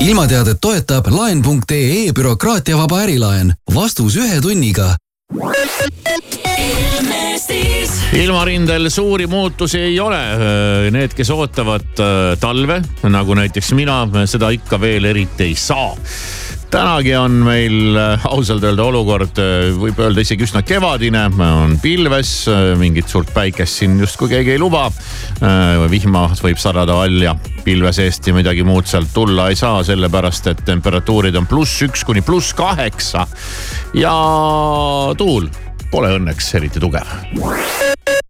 ilmateadet toetab laen.ee bürokraatiavaba ärilaen. vastus ühe tunniga ilmarindel suuri muutusi ei ole. Need, kes ootavad äh, talve, nagu näiteks mina, seda ikka veel eriti ei saa tänagi on meil äh, ausalt öelda olukord, äh, võib öelda isegi üsna kevadine, on pilves, mingit suurt päikest siin justkui keegi ei luba. vihma võib sadada all ja pilve seest ja midagi muud sealt tulla ei saa, sellepärast et temperatuurid on pluss üks kuni pluss kaheksa. ja tuul pole õnneks eriti tugev.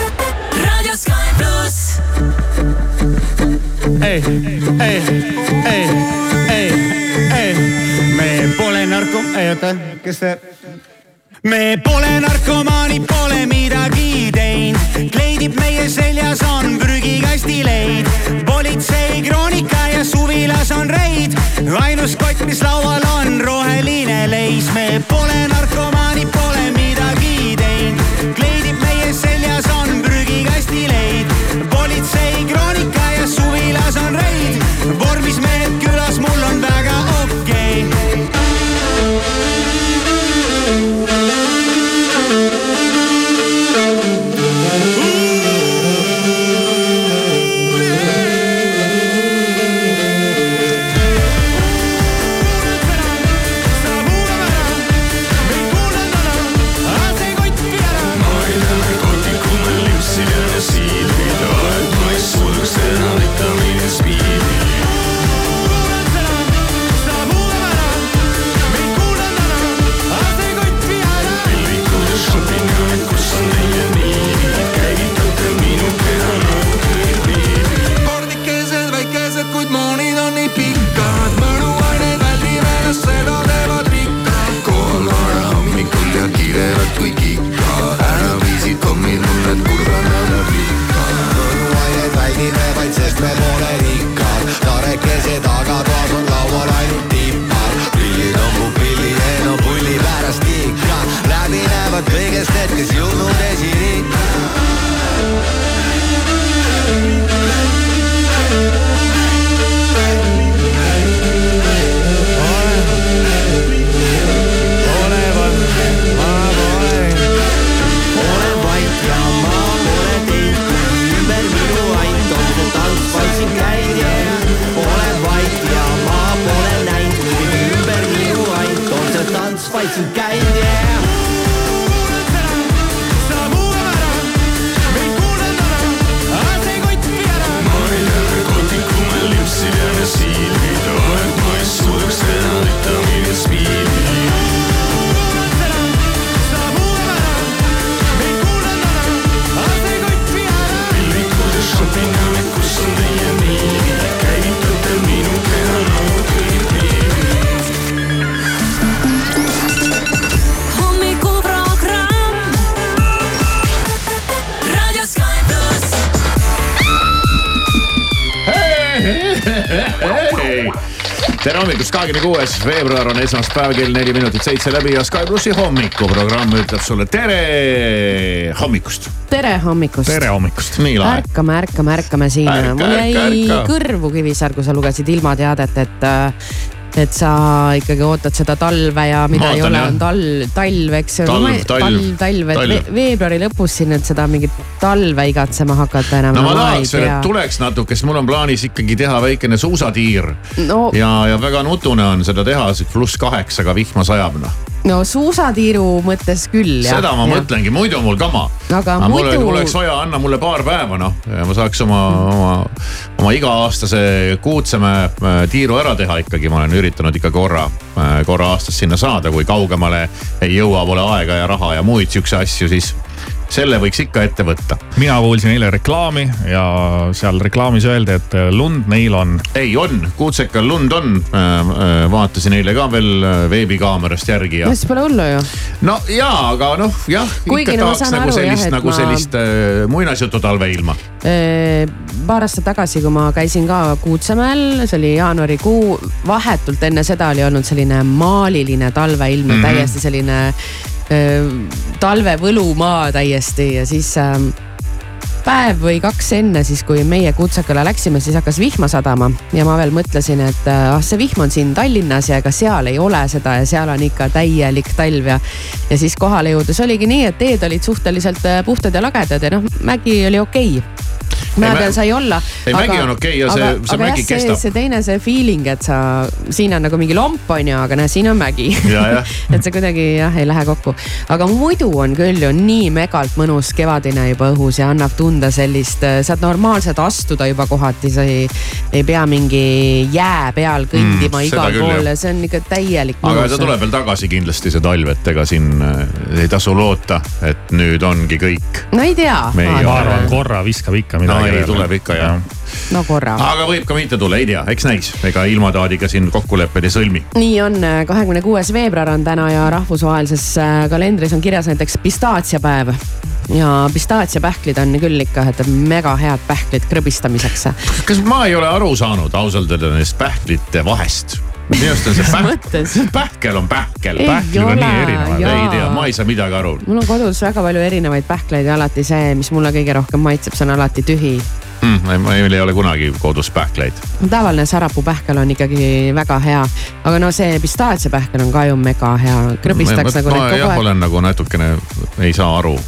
Raadio Sky pluss. ei, ei, ei, ei, ei, me pole narko-, ei oota, kes see me pole narkomaanid, pole midagi teinud, kleidib meie seljas on prügikasti leid. politsei kroonika ja suvilas on reid, ainus kott, mis laual on roheline leis. me pole narkomaanid, pole midagi teinud, politsei kroonika kahekümne kuues veebruar on esmaspäev, kell neli minutit seitse läbi ja Sky plussi hommikuprogramm ütleb sulle tere hommikust. tere hommikust. tere hommikust, nii lahe. ärkame, ärkame, ärkame siin. mul jäi kõrvu Kivisaar, kui sa lugesid ilmateadet, et et sa ikkagi ootad seda talve ja mida Maatan, ei ole, on talv, talv, eks. talv, talv, talv, et veebruari lõpus siin, et seda mingit talve igatsema hakata enam. no ma tahaks veel, et tuleks natuke, sest mul on plaanis ikkagi teha väikene suusatiir no.. ja, ja väga nutune on seda teha, pluss kaheksaga vihma sajab noh no suusatiiru mõttes küll. seda ma ja. mõtlengi, muidu on mul kama. aga, aga muidu. mul oleks vaja, anna mulle paar päeva noh, ja ma saaks oma, oma, oma iga-aastase Kuutsemäe äh, tiiru ära teha ikkagi, ma olen üritanud ikka korra, äh, korra aastas sinna saada, kui kaugemale ei jõua, pole aega ja raha ja muid siukse asju, siis selle võiks ikka ette võtta. mina kuulsin eile reklaami ja seal reklaamis öeldi, et lund neil on. ei, on, Kuutsekal lund on. vaatasin eile ka veel veebikaamerast järgi ja. no siis pole hullu ju. no jaa, aga noh, jah. kuigi no ma saan nagu aru sellist, jah, et nagu ma. sellist äh, muinasjutu talveilma. paar aastat tagasi, kui ma käisin ka Kuutsemäel, see oli jaanuarikuu, vahetult enne seda oli olnud selline maaliline talveilm mm, -hmm. täiesti selline öö, talvevõlumaa täiesti ja siis äh, päev või kaks enne siis, kui meie Kutsekale läksime, siis hakkas vihma sadama ja ma veel mõtlesin, et ah, see vihm on siin Tallinnas ja ega seal ei ole seda ja seal on ikka täielik talv ja. ja siis kohale jõudes oligi nii, et teed olid suhteliselt äh, puhtad ja lagedad ja noh, mägi oli okei okay mäe peal sai olla. ei mägi on okei okay ja see, see aga mägi jah, kestab. see teine, see feeling, et sa, siin on nagu mingi lomp on ju, aga näe, siin on mägi. et see kuidagi jah, ei lähe kokku. aga muidu on küll ju nii megalt mõnus kevadine juba õhus ja annab tunda sellist, saad normaalselt astuda juba kohati, sa ei, ei pea mingi jää peal kõndima mm, igal pool ja see on ikka täielik mõnus. aga ta tuleb veel tagasi kindlasti see talv, et ega siin äh, ei tasu loota, et nüüd ongi kõik. no ei tea. ma arvan, korra viskab ikka midagi no, ei, tuleb ikka jah ja. no korra. aga võib ka mitte tulla, ei tea, eks näis, ega ilmataadiga siin kokkuleppeid ei sõlmi. nii on, kahekümne kuues veebruar on täna ja rahvusvahelises äh, kalendris on kirjas näiteks pistaatsiapäev ja pistaatsiapähklid on küll ikka, et mega head pähklid krõbistamiseks. kas ma ei ole aru saanud ausalt öelda nendest pähklite vahest? Minu arust on see pähkel, pähkel on pähkel. pähklid on nii erinevad, ei tea, ma ei saa midagi aru. mul on kodus väga palju erinevaid pähkleid ja alati see, mis mulle kõige rohkem maitseb, see on alati tühi mm,. meil ei ole kunagi kodus pähkleid. tavaline sarapuupähkel on ikkagi väga hea, aga no see pistaatsiapähkel on ka ju mega hea, krõbistaks nagu ma, aeg. olen nagu natukene, ei saa aru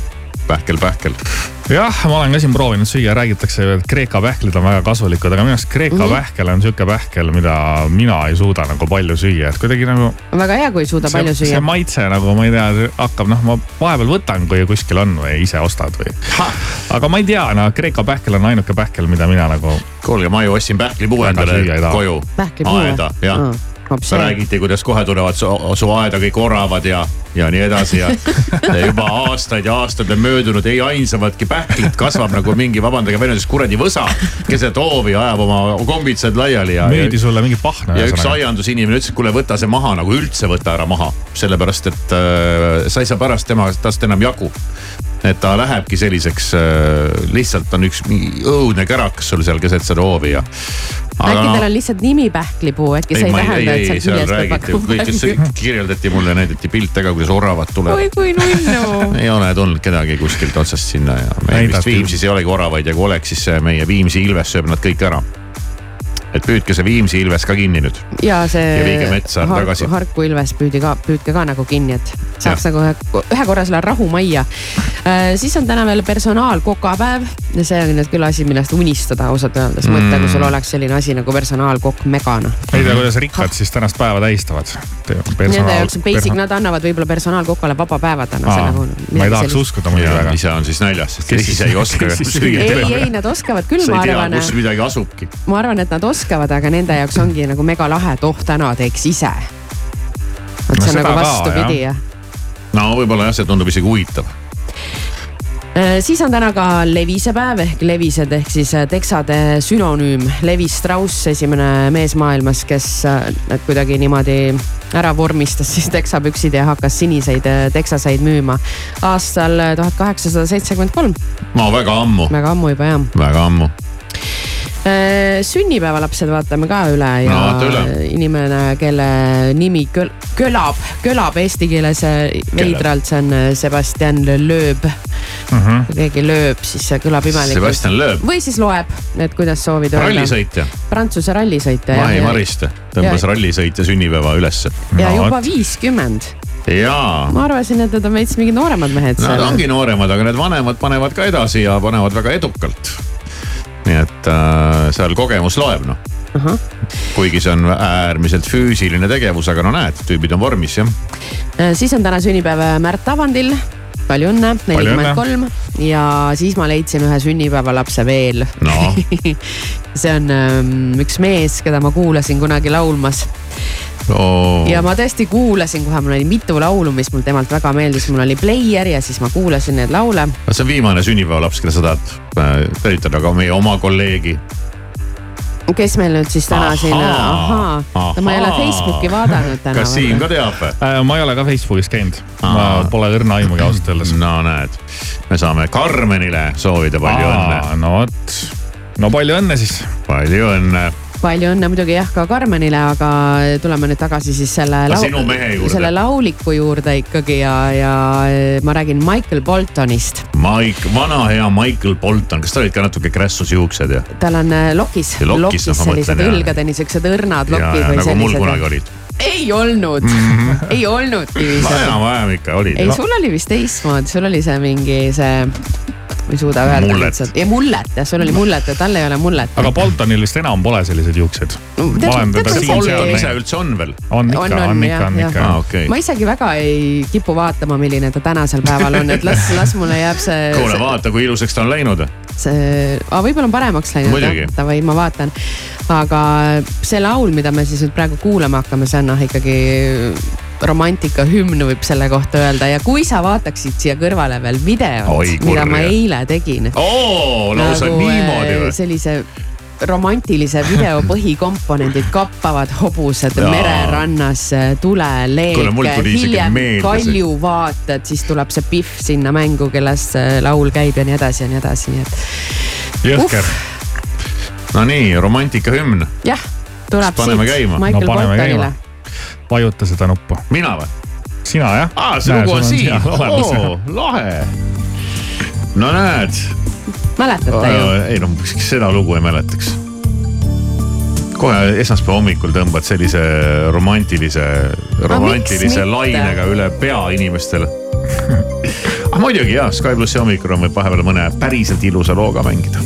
pähkel, pähkel. jah, ma olen ka siin proovinud süüa, räägitakse, et Kreeka pähklid on väga kasulikud, aga minu arust Kreeka mm -hmm. pähkel on sihuke pähkel, mida mina ei suuda nagu palju süüa, et kuidagi nagu. väga hea, kui ei suuda see, palju süüa. see maitse nagu ma ei tea, hakkab noh, ma vahepeal võtan, kui kuskil on või ise ostad või. aga ma ei tea, no Kreeka pähkel on ainuke pähkel, mida mina nagu. kuulge, ma ju ostsin pähklipuu endale koju. aeda, jah mm sa räägiti, kuidas kohe tulevad su, su aeda kõik oravad ja, ja nii edasi ja, ja juba aastaid ja aastaid on möödunud, ei ainsamatki pähklit kasvab nagu mingi, vabandage väljendust, kuradi võsa keset hoovi, ajab oma kombitsad laiali ja. müüdi sulle mingi pahna. ja üks aiandusinimene ütles, et kuule, võta see maha nagu üldse võta ära maha, sellepärast et äh, sa ei saa pärast tema, tast enam jagu et ta lähebki selliseks äh,, lihtsalt on üks õudne kärakas sul seal keset seda hoovi ja. äkki no, teil on lihtsalt nimi pähklipuu, äkki see ei tähenda, et sealt küljest peab hakkama kõik, kirjeldati mulle, näidati pilte ka, kuidas oravad tulevad. oi kui nunnu. ei ole tulnud kedagi kuskilt otsast sinna ja meil vist Viimsis ei olegi oravaid ja kui oleks, siis meie Viimsi Ilves sööb nad kõik ära et püüdke see Viimsi Ilves ka kinni nüüd. ja see. ja viige metsa harku, tagasi. Harku Ilves püüdi ka, püüdke ka nagu kinni, et saaks ja. nagu ühe, ühe korra selle rahumajja äh,. siis on täna veel personaalkokapäev ja see on nüüd küll asi, millest unistada ausalt öeldes mm., mõtle, kui sul oleks selline asi nagu personaalkokk Megana. ei tea, kuidas rikkad siis tänast päeva tähistavad. Nende jaoks on basic, nad annavad võib-olla personaalkokale vaba päeva täna. Nagu, ma ei tahaks uskuda muidugi väga. ise on siis näljas, sest kes ise ei oska ei, ei nad oskavad küll, ma arvan. kus midagi asubki. ma arvan, et nad oskavad oskavad, aga nende jaoks ongi nagu mega lahe, et oh täna teeks ise. vot see on nagu vastupidi jah. no võib-olla jah, see tundub isegi huvitav siis on täna ka levisepäev ehk levised ehk siis teksade sünonüüm. Levi Strauss, esimene mees maailmas, kes need kuidagi niimoodi ära vormistas siis teksapüksid ja hakkas siniseid teksaseid müüma aastal tuhat kaheksasada seitsekümmend kolm. no väga ammu. väga ammu juba jah. väga ammu sünnipäevalapsed vaatame ka üle ja no, üle. inimene, kelle nimi köl, kölab, kölab eesti keeles veidralt, see on Sebastian Loeb mm. -hmm. kui keegi lööb, siis see kõlab imelikult. Sebastian Loeb. või siis loeb, et kuidas soovid öelda. rallisõitja. Prantsuse rallisõitja. Mai Mariste tõmbas rallisõitja sünnipäeva ülesse. ja no, juba viiskümmend jaa. ma arvasin, et need on veits mingid nooremad mehed. Nad ongi nooremad, aga need vanemad panevad ka edasi ja panevad väga edukalt nii et äh, seal kogemus loeb noh uh. -huh. kuigi see on äärmiselt füüsiline tegevus, aga no näed, tüübid on vormis jah. siis on täna sünnipäev Märt Avandil palju õnne, nelikümmend kolm ja siis ma leidsin ühe sünnipäevalapse veel no. see on ähm, üks mees, keda ma kuulasin kunagi laulmas oh.. ja ma tõesti kuulasin kohe, mul oli mitu laulu, mis mul temalt väga meeldis, mul oli Player ja siis ma kuulasin neid laule. see on viimane sünnipäevalaps, keda sa tahad äh, tervitada, aga meie oma kolleegi. kes meil nüüd siis täna siin, Ahaa. ahaa, no ma ei ole Ahaa. Facebooki vaadanud täna. kas Siim ka teab? Äh, ma ei ole ka Facebookis käinud, ma Aa. pole õrna aimugi ausalt öeldes. no näed, me saame Karmenile soovida palju õnne, no vot, no palju õnne siis. palju õnne. Palju õnne muidugi jah ka Karmenile, aga tuleme nüüd tagasi siis selle selle lauliku juurde ikkagi ja, ja ma räägin Michael Boltonist. Mike, vana hea Michael Bolton, kas tal olid ka natuke krässus juuksed ja, tal on äh, lokis, Ja lokis, lokis noh, ma sellised õlgadeni siuksed õrnad ja, lokid ja või nagu mul kunagi sellised. olid. ei olnud mm, -hmm. ei olnudki no viisakalt. enam-vähem ikka olid ei, sul oli vist teistmoodi, sul oli see mingi see, ei suuda öelda lihtsalt. ja mullet jah, sul oli mullet ja tal ei ole mullet. aga Boltonil vist enam pole selliseid juukseid. Bolton ise üldse on veel? on ikka, On, on, on ikka, on ikka aa, okei ma. isegi väga ei kipu vaatama, milline ta tänasel päeval on, et las, las mulle jääb see. kuule, vaata, kui ilusaks ta on läinud. see, võib-olla on paremaks läinud davai, ma vaatan. aga see laul, mida me siis nüüd praegu kuulama hakkame, see on noh ikkagi romantika hümn võib selle kohta öelda ja kui sa vaataksid siia kõrvale veel videot mida ma eile tegin. oo, lausa niimoodi või? sellise romantilise video põhikomponendid kappavad hobused Jaa. mererannas, mul tuli, isegi hiljem kaljuvaated, siis tuleb see Pihv sinna mängu, kellest see laul käib ja nii edasi ja nii edasi, nii et jõhker. Nonii, romantikahümn, jah, tuleb siit käima? Michael No Boltonile käima.. Vajuta seda nuppu. mina või? sina jah? aa, see lugu on siin, oo, lahe. no näed, mäletate ju? ei no seda lugu ei mäletaks. kohe esmaspäeva hommikul tõmbad sellise romantilise, romantilise mitte? lainega üle pea inimestele. ah muidugi jah, Sky plussi hommikul on võib vahepeal mõne päriselt ilusa looga mängida.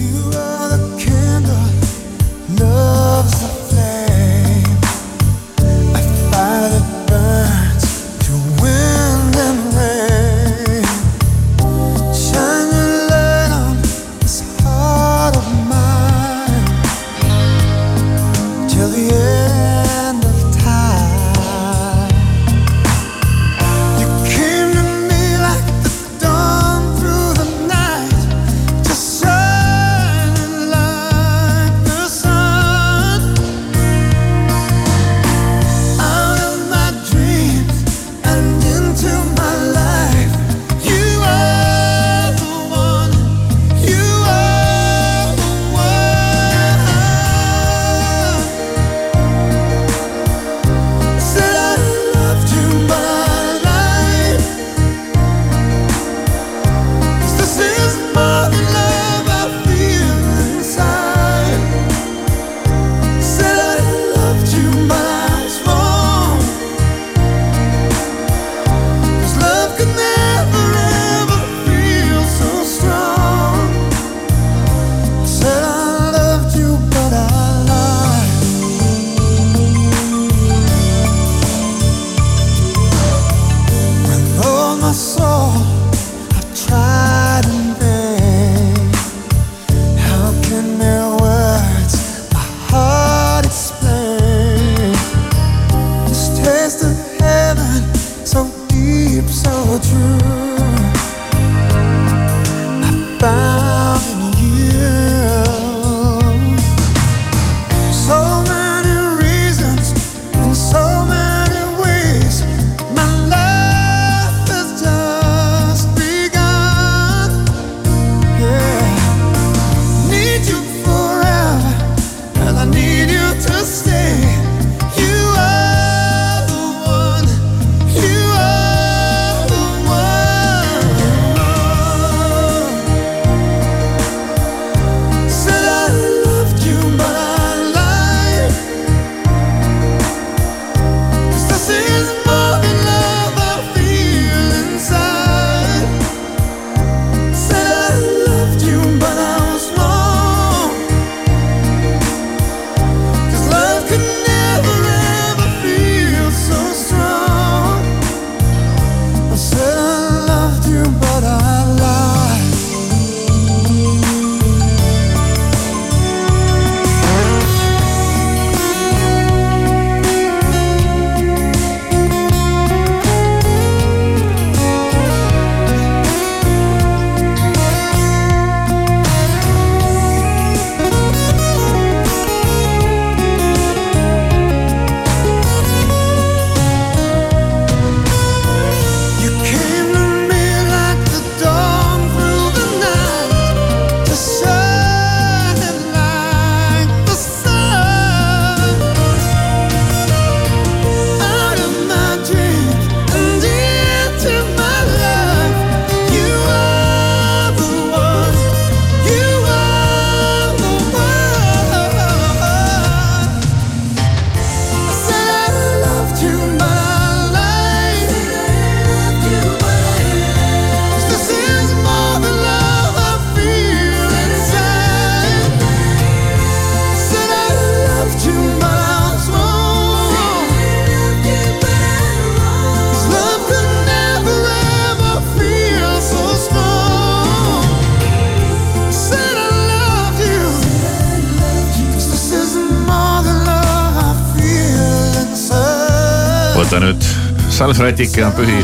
Salvrätik ja pühi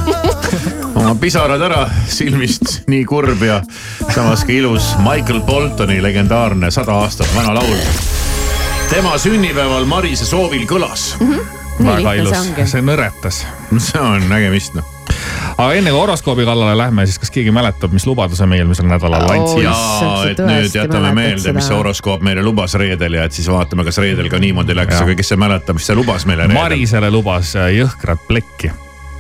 oma pisarad ära silmist, nii kurb ja samas ka ilus Michael Boltoni legendaarne sada aastat vana laul. tema sünnipäeval Marise soovil kõlas mm. -hmm. väga ilus, see nõretas. see on nägemist noh aga enne kui horoskoobi kallale lähme, siis kas keegi mäletab, mis lubaduse me eelmisel nädalal andsime? jaa, et nüüd jätame meelde, mis see horoskoop meile lubas reedel ja et siis vaatame, kas reedel ka niimoodi läks, aga kes see mäletab, mis see lubas meile reedel? Marisele lubas jõhkrat plekki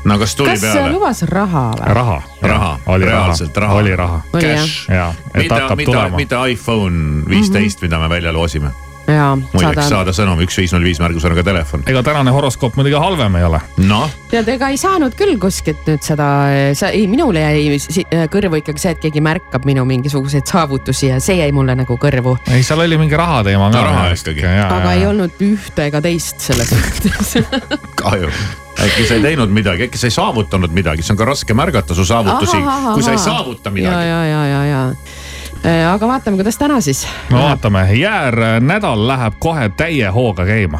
no kas tuli kas peale? lubas raha või? raha. raha, reaalselt raha. oli raha. Cash. mida, mida, mida iPhone viisteist mm, -hmm. mida me välja loosime muideks saada sõnum üks viis null viis märgusõnaga telefon. ega tänane horoskoop muidugi halvem ei ole. noh. tead, ega ei saanud küll kuskilt nüüd seda, sa ei, minule jäi kõrvu ikkagi see, et keegi märkab minu mingisuguseid saavutusi ja see jäi mulle nagu kõrvu. ei, seal oli mingi raha teema ka no,. raha ikkagi. aga ja. ei olnud ühte ega teist selles suhtes kahju äkki sa ei teinud midagi, äkki sa ei saavutanud midagi, see on ka raske märgata su saavutusi, kui sa ei saavuta midagi. ja, ja, ja, ja Äh, aga vaatame, kuidas täna siis. no vaatame, jäärnädal läheb kohe täie hooga käima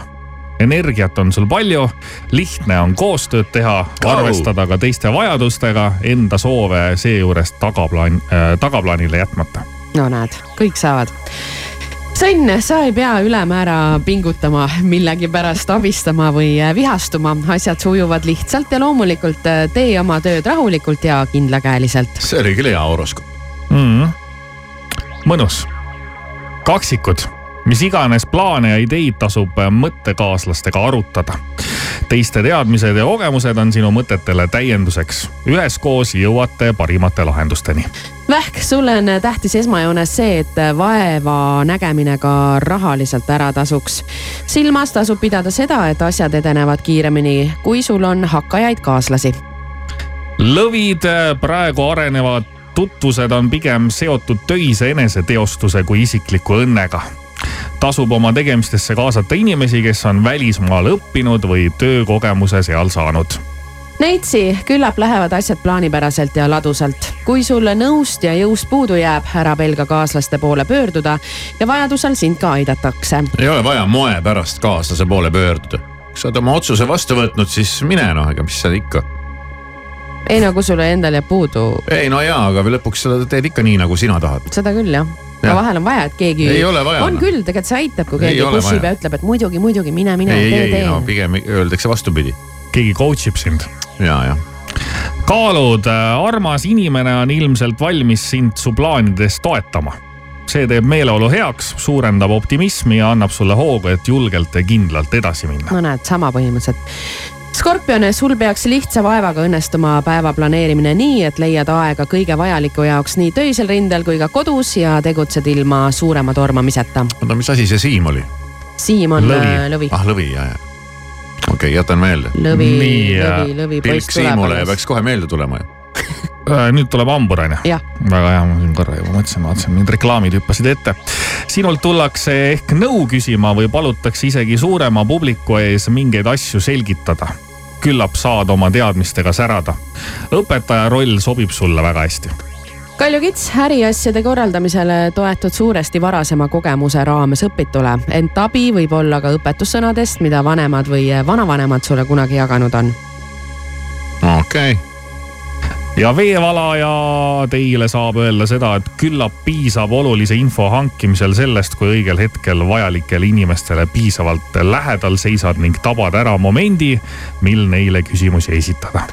energiat on sul palju, lihtne on koostööd teha, arvestada ka teiste vajadustega, enda soove seejuures tagaplaan äh,, tagaplaanile jätmata. no näed, kõik saavad sõnn, sa ei pea ülemäära pingutama, millegipärast abistama või äh, vihastuma, asjad sujuvad lihtsalt ja loomulikult äh, tee oma tööd rahulikult ja kindlakäeliselt. see oli küll hea horoskoop mm mõnus. kaksikud, mis iganes plaane ja ideid tasub mõttekaaslastega arutada. teiste teadmised ja kogemused on sinu mõtetele täienduseks. üheskoos jõuate parimate lahendusteni. Vähk, sulle on tähtis esmajoones see, et vaeva nägemine ka rahaliselt ära tasuks. silmas tasub pidada seda, et asjad edenevad kiiremini, kui sul on hakkajaid kaaslasi lõvid praegu arenevad tutvused on pigem seotud töise eneseteostuse kui isikliku õnnega. Tasub oma tegemistesse kaasata inimesi, kes on välismaal õppinud või töökogemuse seal saanud Neitsi, küllap lähevad asjad plaanipäraselt ja ladusalt. kui sulle nõust ja jõust puudu jääb, ära pelga kaaslaste poole pöörduda ja vajadusel sind ka aidatakse. ei ole vaja moe pärast kaaslase poole pöörduda. kui sa oled oma otsuse vastu võtnud, siis mine noh, ega mis seal ikka ei no kui sulle endal jääb puudu. ei no jaa, aga lõpuks sa teed ikka nii, nagu sina tahad. seda küll jah ja. aga vahel on vaja, et keegi. ei ole vaja. on küll, tegelikult see aitab, kui keegi pushib ja ütleb, et muidugi, muidugi mine, mine, tee, tee. no pigem öeldakse vastupidi. keegi coach ib sind. ja, jah kaalud, armas inimene on ilmselt valmis sind su plaanides toetama. see teeb meeleolu heaks, suurendab optimismi ja annab sulle hoogu, et julgelt ja kindlalt edasi minna. no näed, sama põhimõtteliselt Skorpion, sul peaks lihtsa vaevaga õnnestuma päeva planeerimine nii, et leiad aega kõige vajaliku jaoks nii töisel rindel kui ka kodus ja tegutsed ilma suurema tormamiseta. oota, mis asi see Siim oli? Siim on lõvi, äh, lõvi.. ah, lõvi, ja, ja. okei okay,, jätan meelde. lõvi, lõvi, lõvi. pilk Siimule ja peaks kohe meelde tulema ju nüüd tuleb hambur on ju? väga hea, ma siin korra juba mõtlesin, vaatasin, mingid reklaamid hüppasid ette. sinult tullakse ehk nõu küsima või palutakse isegi suurema publiku ees mingeid asju selgitada küllap saad oma teadmistega särada. õpetaja roll sobib sulle väga hästi Kalju Kits, äriasjade korraldamisele toetud suuresti varasema kogemuse raames õpitule, ent abi võib olla ka õpetussõnadest, mida vanemad või vanavanemad sulle kunagi jaganud on. okei okay ja veevalaja teile saab öelda seda, et küllap piisab olulise info hankimisel sellest, kui õigel hetkel vajalikele inimestele piisavalt lähedal seisad ning tabad ära momendi, mil neile küsimusi esitada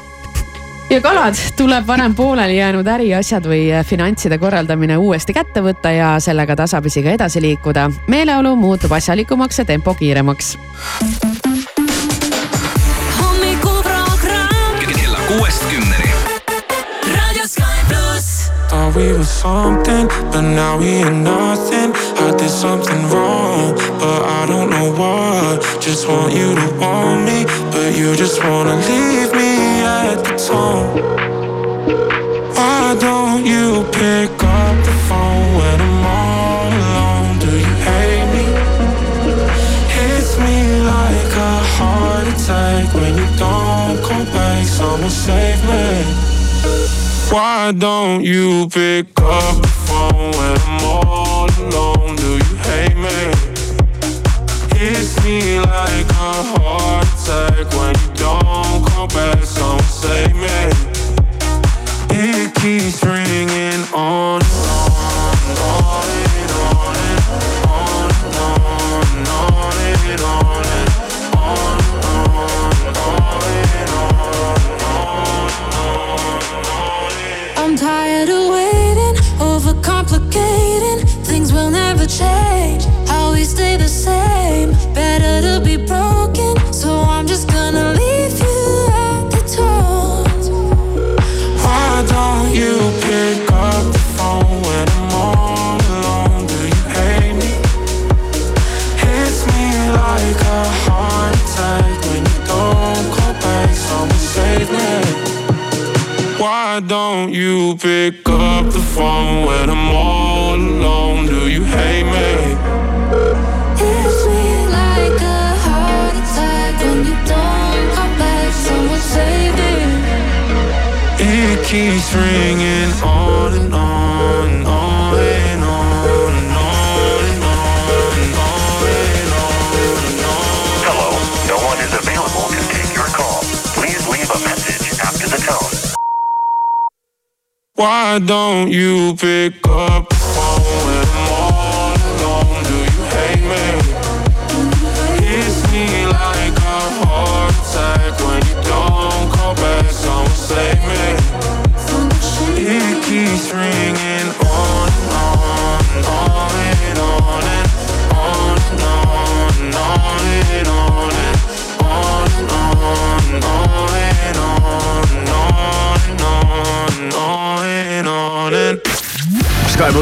ja kalad, tuleb varem pooleli jäänud äriasjad või finantside korraldamine uuesti kätte võtta ja sellega tasapisi ka edasi liikuda. meeleolu muutub asjalikumaks ja tempo kiiremaks. hommikuprogramm kella kuuest kümneni thought we were something, but now we are nothing. I did something wrong, but I don't know what. Just want you to want me, but you just wanna leave me at the tone. Why don't you pick up the phone when I'm all alone? Do you hate me? Hits me like a heart attack when you don't come back. Someone save me. Why don't you pick up the phone when I'm all alone? Do you hate me? Kiss me like a heart attack when you don't come back. Someone save me. It keeps ringing on you pick up the phone when I'm all alone? Do you hate me? Hits me like a heart attack when you don't come back. Someone save me. It keeps ringing on on, Why don't you pick up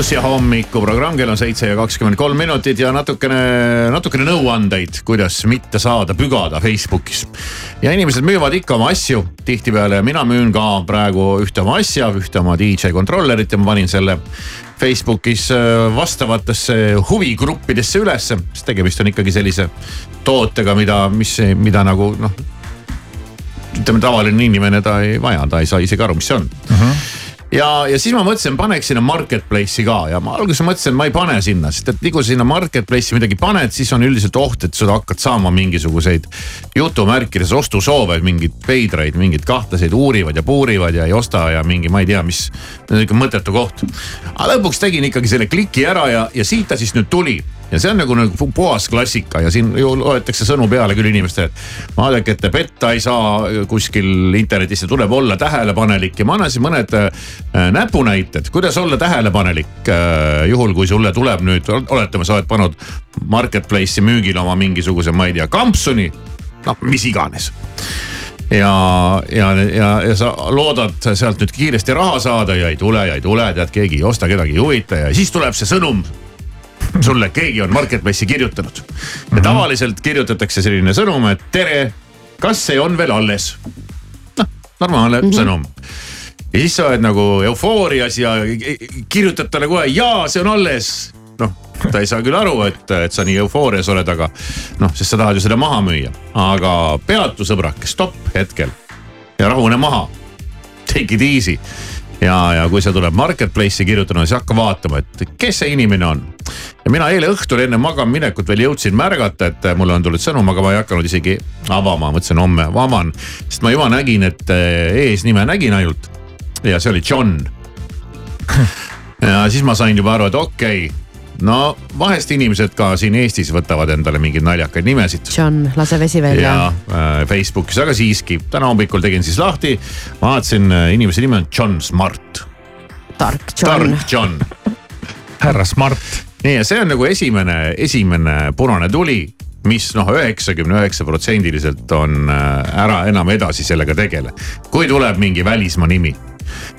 Sky plussi hommikuprogramm, kell on seitse ja kakskümmend kolm minutit ja natukene, natukene nõuandeid, kuidas mitte saada pügada Facebookis. ja inimesed müüvad ikka oma asju tihtipeale ja mina müün ka praegu ühte oma asja, ühte oma DJ kontrollerit ja ma panin selle Facebookis äh, vastavatesse huvigruppidesse ülesse, sest tegemist on ikkagi sellise tootega, mida, mis, mida nagu noh ütleme, tavaline inimene ta ei vaja, ta ei saa isegi aru, mis see on uh. -huh ja, ja siis ma mõtlesin, paneks sinna marketplace'i ka ja ma alguses mõtlesin, ma ei pane sinna, sest et nii kui sinna marketplace'i midagi paned, siis on üldiselt oht, et sa hakkad saama mingisuguseid jutumärkides ostusoove, mingeid veidraid, mingeid kahtlaseid uurivad ja puurivad ja ei osta ja mingi, ma ei tea, mis. niisugune mõttetu koht. aga lõpuks tegin ikkagi selle kliki ära ja, ja siit ta siis nüüd tuli ja see on nagu, nagu puhas klassika ja siin ju loetakse sõnu peale küll inimestele, vaadake, et te petta ei saa kuskil internetis ja tuleb olla tähelepanelik ja ma annan siis mõned äh, näpunäited, kuidas olla tähelepanelik äh,. juhul kui sulle tuleb nüüd, oletame, sa oled pannud marketplace'i müügile oma mingisuguse, ma ei tea, kampsuni, noh, mis iganes ja, ja, ja, ja sa loodad sealt nüüd kiiresti raha saada ja ei tule ja ei tule, tead, keegi ei osta, kedagi ei huvita ja siis tuleb see sõnum sulle keegi on Marketplace'i kirjutanud. ja mhm. tavaliselt kirjutatakse selline sõnum, et tere, kas see on veel alles? noh, normaalne mm -hmm. sõnum. ja siis sa oled nagu eufoorias ja kirjutad talle kohe, jaa, see on alles. noh, ta ei saa küll aru, et, et sa nii eufoorias oled, aga noh, sest sa tahad ju seda maha müüa. aga peatu sõbrake, stopp hetkel ja rahune maha. Take it easy ja, ja kui see tuleb marketplace'i kirjutanud, siis hakka vaatama, et kes see inimene on ja mina eile õhtul enne magama minekut veel jõudsin märgata, et mulle on tulnud sõnum, aga ma ei hakanud isegi avama, mõtlesin homme avan. sest ma juba nägin, et eh, eesnime nägin ainult ja see oli John. ja siis ma sain juba aru, et okei okay, no vahest inimesed ka siin Eestis võtavad endale mingeid naljakaid nimesid. John, lase vesi välja. ja äh, Facebookis, aga siiski täna hommikul tegin siis lahti, vaatasin äh, inimese nimi on John Smart. tark John. tark John härra Smart nii, ja see on nagu esimene, esimene punane tuli mis noh, üheksakümne üheksa protsendiliselt on äh, ära enam edasi sellega tegele. kui tuleb mingi välismaa nimi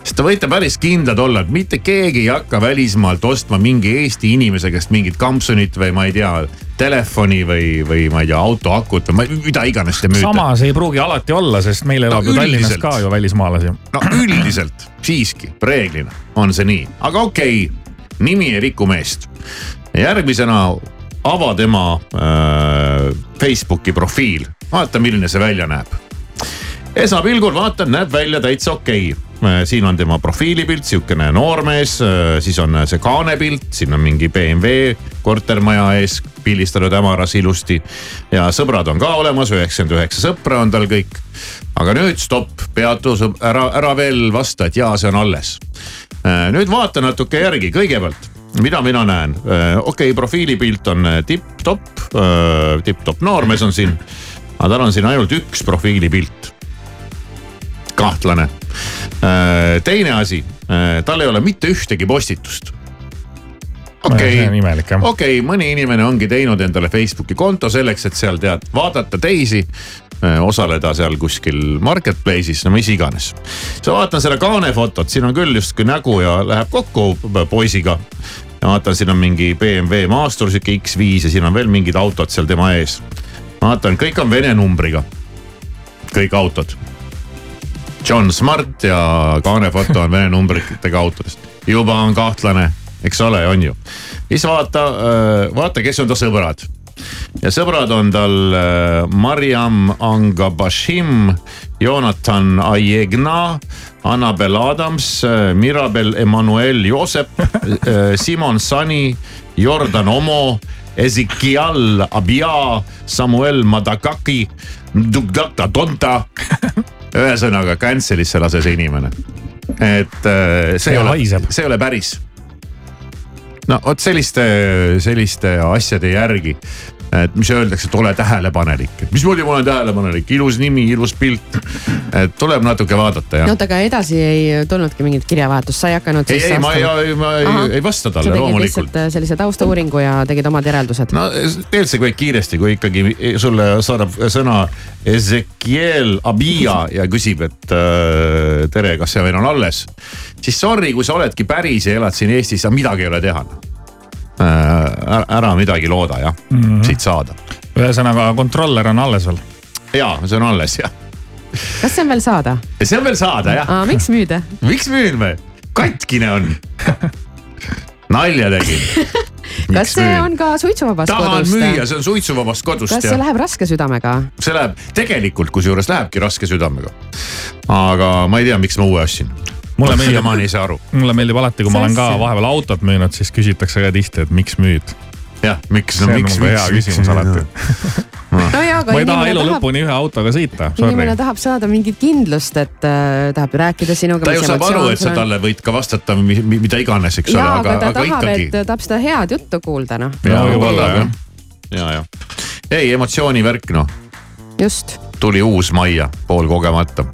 sest te võite päris kindlad olla, et mitte keegi ei hakka välismaalt ostma mingi Eesti inimese käest mingit kampsunit või ma ei tea, telefoni või, või ma ei tea, auto akut või mida iganes te müüte. samas ei pruugi alati olla, sest meil elab no, ju Tallinnas ka ju välismaalasi. no üldiselt siiski, reeglina on see nii, aga okei okay nimi ei riku meest. järgmisena ava tema äh, Facebooki profiil, vaata, milline see välja näeb. esmapilgul vaatan, näeb välja täitsa okei okay äh, siin on tema profiilipilt, sihukene noormees, äh, siis on see kaanepilt, siin on mingi BMW kortermaja ees pildistanud hämaras ilusti. ja sõbrad on ka olemas, üheksakümmend üheksa sõpra on tal kõik. aga nüüd stopp, peatu, ära, ära veel vasta, et jaa, see on alles. Äh, nüüd vaata natuke järgi, kõigepealt, mida mina näen, äh, okei okay,, profiilipilt on äh, tipp-topp, tipp-topp noormees on siin. aga tal on siin ainult üks profiilipilt. kahtlane. teine asi, tal ei ole mitte ühtegi postitust okei okay., okei okay,, mõni inimene ongi teinud endale Facebooki konto selleks, et seal tead vaadata teisi. Äh, osaleda seal kuskil marketplace'is, no mis iganes. sa vaatan seda kaane fotot, siin on küll justkui nägu ja läheb kokku poisiga. ja vaatan, siin on mingi BMW maastur, sihuke X5 ja siin on veel mingid autod seal tema ees. vaatan, kõik on vene numbriga. kõik autod. John Smart ja kaane foto on Vene numbritega autodest. juba on kahtlane, eks ole, on ju. siis vaata, vaata, kes on ta sõbrad ja sõbrad on tal äh, Mariam Angabashim, Jonathan Aiegna, Annabel Adams, äh, Mirabel Emmanuel Joosep, äh, Simon Sani, Jordan Omo, Ezekiel Abia, Samuel Madagaki, Dugdata Tonta. ühesõnaga cancel'isse lase see inimene. et see ei ole, see ei ole päris no vot selliste, selliste asjade järgi et mis öeldakse, et ole tähelepanelik, et mismoodi ma olen tähelepanelik, ilus nimi, ilus pilt. et tuleb natuke vaadata jah. no oota, aga edasi ei tulnudki mingit kirjavahetust, sa ei hakanud ei, ei, ma ei, ma ei, ei vasta talle loomulikult. äh, sellise taustauuringu ja tegid omad järeldused. no tegelikult see kõik kiiresti, kui ikkagi sulle saadab sõna Ezekiel Abia ja küsib, et äh, tere, kas see veel on alles. siis sorry, kui sa oledki päris ja elad siin Eestis, midagi ei ole teha ära midagi looda jah mm, -hmm. siit saada. ühesõnaga kontroller on alles veel? ja, see on alles jah. kas see on veel saada? see on veel saada jah. miks müüda? miks müüme? katkine on nalja tegin kas see müün? on ka suitsuvabast tahan kodust? tahan müüa, see on suitsuvabast kodust. kas see ja. läheb raske südamega? see läheb, tegelikult kusjuures lähebki raske südamega. aga ma ei tea, miks ma uue ostsin mulle meeldib, siiamaani ei saa aru. mulle meeldib alati, kui ma olen ka vahepeal autot müünud, siis küsitakse ka tihti, et miks müüd. jah, miks, no miks, miks. hea küsimus alati no jaa, aga ma ei taha elu tahab, lõpuni ühe autoga sõita. inimene tahab saada mingit kindlust, et äh, tahab rääkida sinuga. ta ju saab aru, et sa talle võid ka vastata mida iganes, eks ole, aga, aga, aga tahab, ikkagi. et tahab seda head juttu kuulda noh. ja, võib-olla jah, ja, ja. ei emotsioonivärk noh. just. tuli uus majja poolkogemata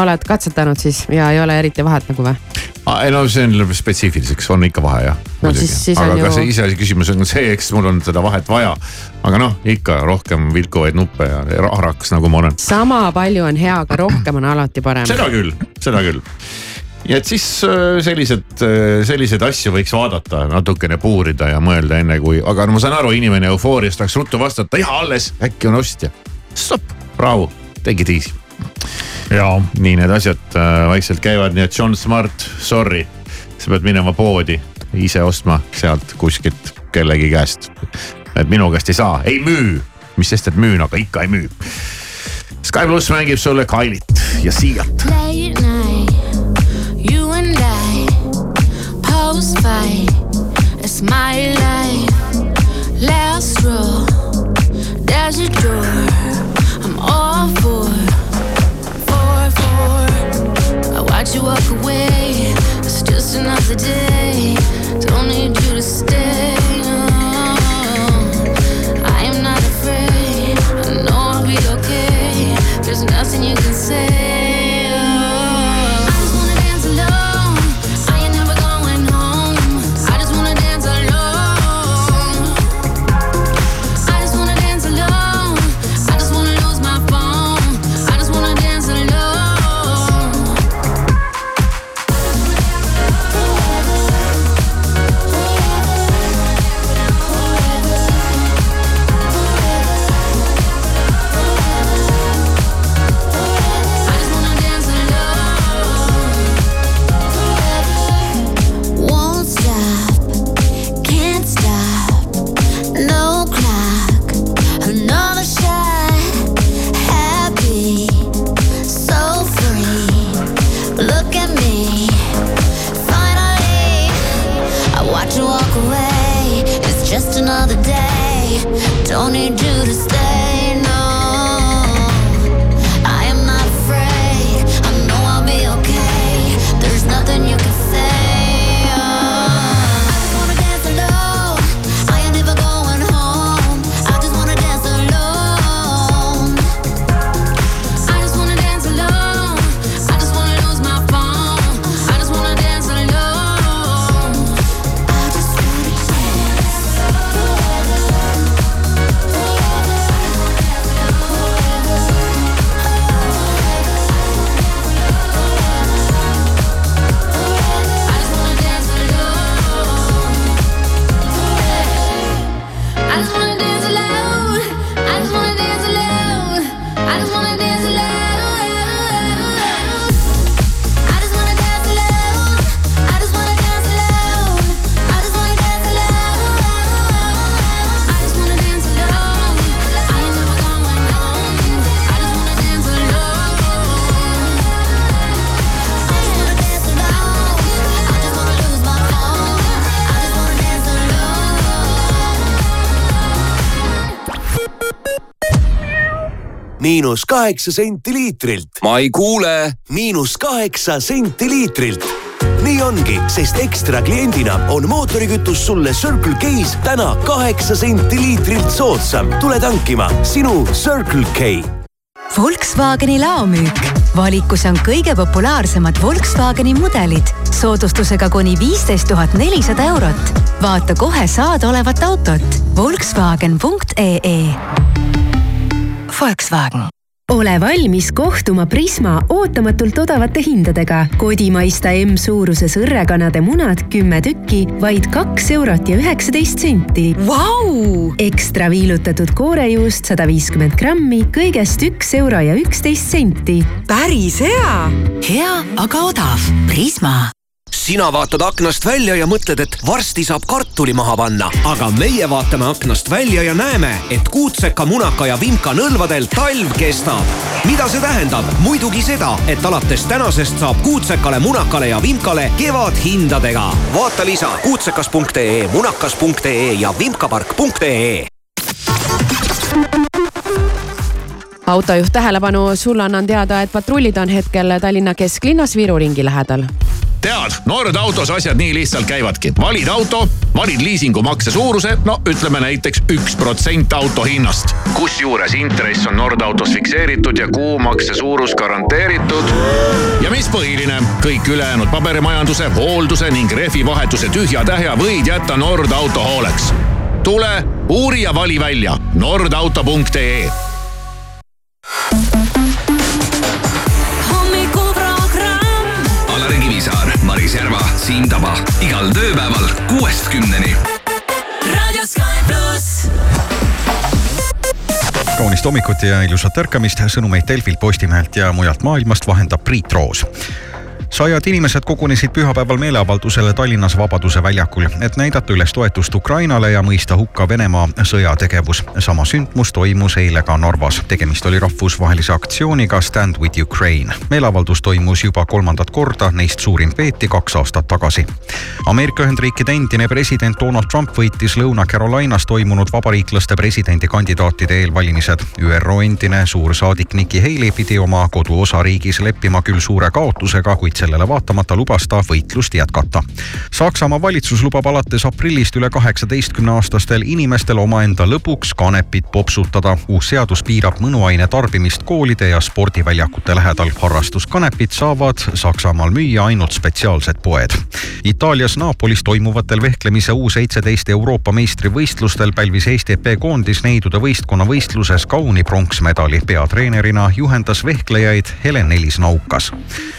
oled katsetanud siis ja ei ole eriti vahet nagu või? ei no see on spetsiifiliseks, on ikka vahe jah. no siis, siis aga on ju. see iseasi küsimus on see, eks mul on seda vahet vaja. aga noh, ikka rohkem vilkuvaid nuppe ja rahrakas nagu ma olen. sama palju on hea, aga rohkem on alati parem. seda küll, seda küll ja et siis äh, sellised, äh, selliseid asju võiks vaadata, natukene puurida ja mõelda enne kui, aga no ma saan aru, inimene eufoorias tahaks ruttu vastata, jah alles, äkki on ostja. stopp, rahu, take it easy nii need asjad äh, vaikselt käivad, nii et John Smart, sorry, sa pead minema poodi ise ostma sealt kuskilt kellegi käest. et minu käest ei saa, ei müü, mis sest, et müün, aga ikka ei müü. Sky pluss mängib sulle Kailit ja fight, it's my life, last row, there's a door, I'm all for. Watch you walk away. It's just another day. Don't need miinus kaheksa senti liitrilt. ma ei kuule. miinus kaheksa senti liitrilt nii ongi, sest ekstra kliendina on mootorikütus sulle Circle K-s täna kaheksa senti liitrilt soodsam. tule tankima sinu Circle K Volkswageni laomüük. valikus on kõige populaarsemad Volkswageni mudelid soodustusega kuni viisteist tuhat nelisada eurot. vaata kohe saadaolevat autot Volkswagen.ee. Volkswagen ole valmis kohtuma Prisma ootamatult odavate hindadega. kodimaista M-suuruses õrrekanade munad kümme tükki, vaid kaks eurot ja üheksateist senti wow!. ekstra viilutatud koorejuust sada viiskümmend grammi, kõigest üks euro ja üksteist senti. päris hea. hea, aga odav. Prisma sina vaatad aknast välja ja mõtled, et varsti saab kartuli maha panna, aga meie vaatame aknast välja ja näeme, et kuutseka, munaka ja vimka nõlvadel talv kestab. mida see tähendab? muidugi seda, et alates tänasest saab kuutsekale, munakale ja vimkale kevadhindadega. vaata lisa kuutsekas.ee, munakas.ee ja vimkapark.ee autojuht tähelepanu, sulle annan teada, et patrullid on hetkel Tallinna kesklinnas Viru ringi lähedal tead, Nord autos asjad nii lihtsalt käivadki. valid auto, valid liisingumakse suuruse, no ütleme näiteks üks protsent auto hinnast. kusjuures intress on Nord autos fikseeritud ja kuumakse suurus garanteeritud. ja mis põhiline, kõik ülejäänud paberimajanduse, hoolduse ning rehvivahetuse tühja-tähja võid jätta Nord auto hooleks. tule, uuri ja vali välja nordauto.ee Maris Järva, Siim Taba igal tööpäeval kuuest kümneni. kaunist hommikut ja ilusat ärkamist, sõnumeid Delfilt, Postimehelt ja mujalt maailmast vahendab Priit Roos sajad inimesed kogunesid pühapäeval meeleavaldusele Tallinnas Vabaduse väljakul, et näidata üles toetust Ukrainale ja mõista hukka Venemaa sõjategevus. sama sündmus toimus eile ka Narvas. tegemist oli rahvusvahelise aktsiooniga Stand with Ukraine. meeleavaldus toimus juba kolmandat korda, neist suurim peeti kaks aastat tagasi. Ameerika Ühendriikide endine president Donald Trump võitis Lõuna-Carolinas toimunud vabariiklaste presidendikandidaatide eelvalimised. ÜRO endine suursaadik Nikki Haley pidi oma koduosariigis leppima küll suure kaotusega, kuid sellele vaatamata lubas ta võitlust jätkata. Saksamaa valitsus lubab alates aprillist üle kaheksateistkümne aastastel inimestel omaenda lõbuks kanepit popsutada. uus seadus piirab mõnuaine tarbimist koolide ja spordiväljakute lähedal. harrastuskanepit saavad Saksamaal müüa ainult spetsiaalsed poed. Itaalias Napolis toimuvatel vehklemise U seitseteist Euroopa meistrivõistlustel pälvis Eesti EP koondis neidude võistkonna võistluses kauni pronksmedali. peatreenerina juhendas vehklejaid Helen-Elis Naukas.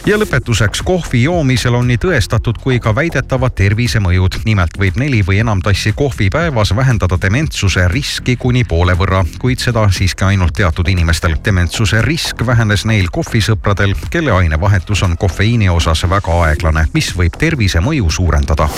ja lõpetuseks lisaks kohvi joomisel on nii tõestatud kui ka väidetavad tervisemõjud. nimelt võib neli või enam tassi kohvi päevas vähendada dementsuse riski kuni poole võrra, kuid seda siiski ainult teatud inimestel. dementsuse risk vähenes neil kohvisõpradel, kelle ainevahetus on kofeiini osas väga aeglane, mis võib tervisemõju suurendada.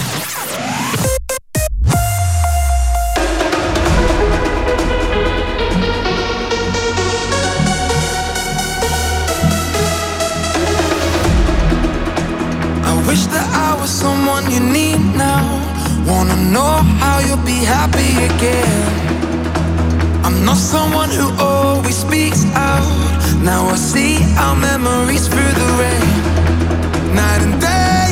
Happy again. I'm not someone who always speaks out. Now I see our memories through the rain. Night and day,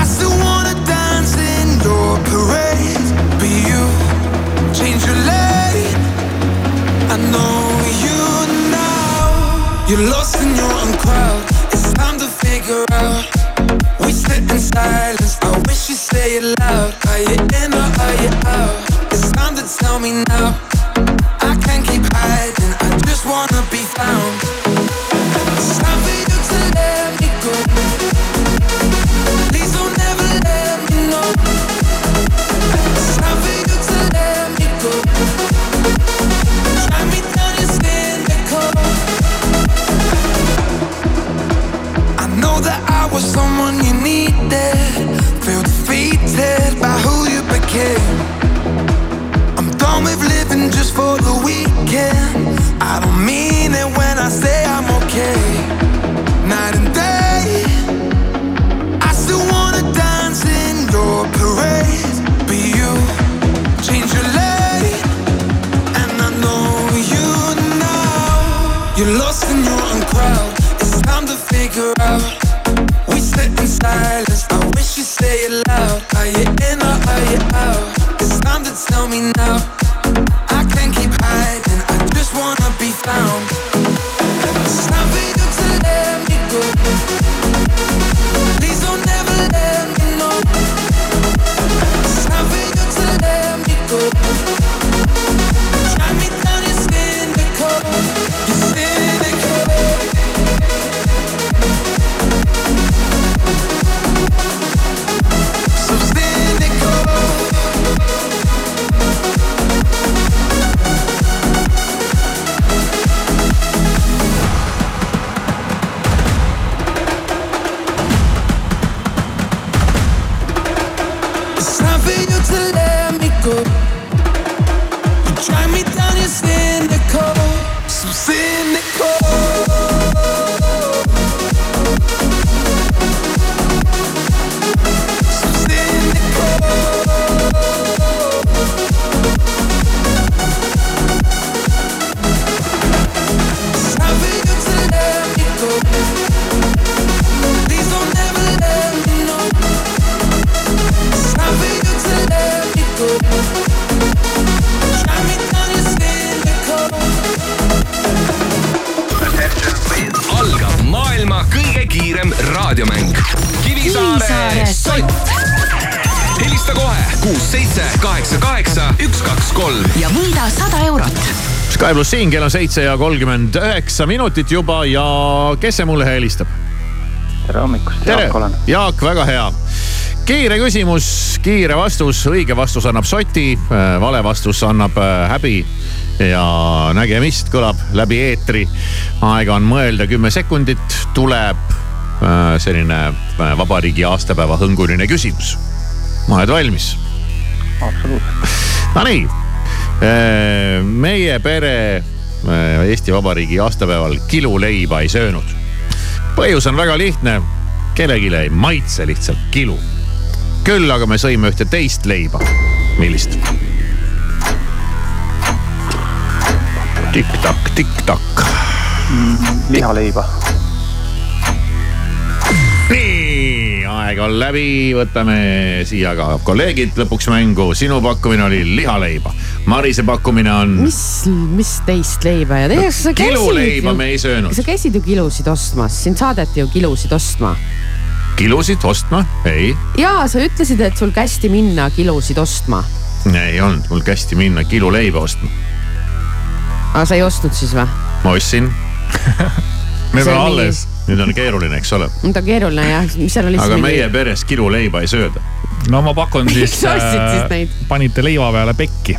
I still wanna dance in your parade. But you change your lane. I know you now. You're lost in your own crowd. It's time to figure out sit in silence. I wish you say it loud. Are you in or are you out? It's time to tell me now. I can't keep hiding. I just wanna be someone you need there. Found. siin, kell on seitse ja kolmkümmend üheksa minutit juba ja kes see mulle helistab? tere hommikust, Jaak olen., Jaak, väga hea. kiire küsimus, kiire vastus, õige vastus annab soti, vale vastus annab äh, häbi ja nägemist kõlab läbi eetri. aega on mõelda kümme sekundit, tuleb äh, selline äh, vabariigi aastapäeva hõnguline küsimus. oled valmis? absoluutselt. Nonii, meie pere äh, Eesti Vabariigi aastapäeval kiluleiba ei söönud. põhjus on väga lihtne, kellelegi ei maitse lihtsalt kilu. küll aga me sõime ühte teist leiba. millist? tikk-takk, tikk-takk. lihaleiba. nii, aeg on läbi, võtame siia ka kolleegid lõpuks mängu. sinu pakkumine oli lihaleiba, Marise pakkumine on mis, mis teist leiba ja tegelikult sa käisid kiluleiba me ei söönud. sa käisid ju kilusid ostmas, sind saadeti ju kilusid ostma. kilusid ostma, ei, ja sa ütlesid, et sul kästi minna kilusid ostma. ei olnud, mul kästi minna kiluleiba ostma. aga sa ei ostnud siis või? ma ostsin. Need on alles.. nüüd on keeruline, eks ole. nüüd on keeruline jah, mis seal oli aga meie peres kiluleiba ei sööda. no ma pakun siis Miks sa ostsid siis neid? panite leiva peale pekki.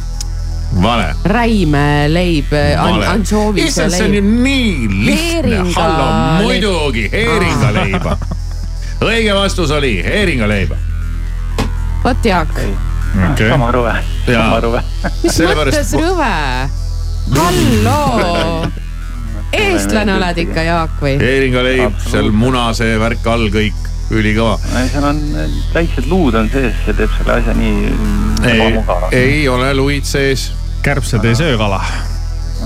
vale. räimeleib, Vale. ansoovis issand, see on ju nii lihtne, hallo, muidugi heeringaleiba. õige vastus oli heeringaleiba. vot Jaak, Okay. sama rõve, sama rõve. mis mõttes rõve? halloo, eestlane oled ikka Jaak või? heeringaleib, seal muna, see värk all kõik, ülikõva. seal on väiksed luud on sees, see teeb selle asja nii ei, ei ole luid sees. Kärbsed ei söö kala.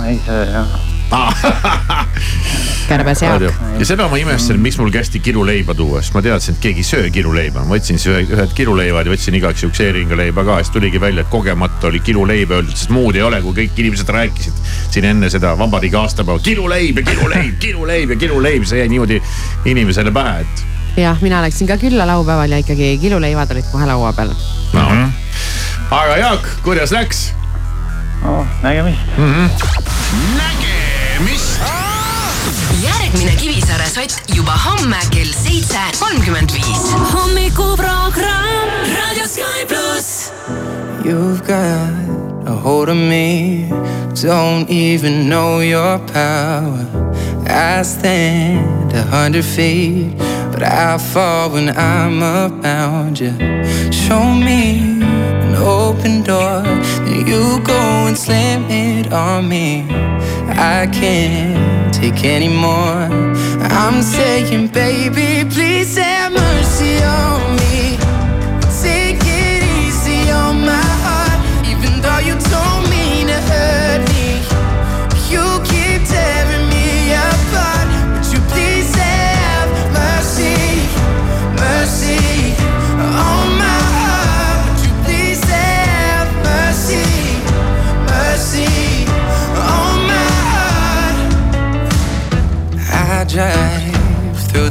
ei söö jah. kärbes Jaak. ja seda ma imestasin, miks mul kästi kiluleiba tuua, sest ma teadsin, et keegi ei söö kiluleiba. ma võtsin siis ühe, ühed kiluleivad ja võtsin igaks juhuks heeringaleiba ka, siis tuligi välja, et kogemata oli kiluleib öeldud, sest muud ei ole, kui kõik inimesed rääkisid siin enne seda vabariigi aastapäeva. kiluleib ja kiluleib, kiluleib ja kiluleib, see jäi niimoodi inimesele pähe, et jah, mina läksin ka külla laupäeval ja ikkagi kiluleivad olid kohe laua peal. no.. aga Jaak, kuidas läks oh,? nägemist mm. -hmm. nägemist. järgmine Kivisaare sott juba homme kell seitse kolmkümmend viis. hommikuprogramm Raadio Sky pluss. You've got a hold of me, don't even know your power. I stand a hundred feet, but I fall when I'm around you. Show me an open door, then you go and slam it on me. I can't take anymore. I'm saying, baby, please have mercy on me.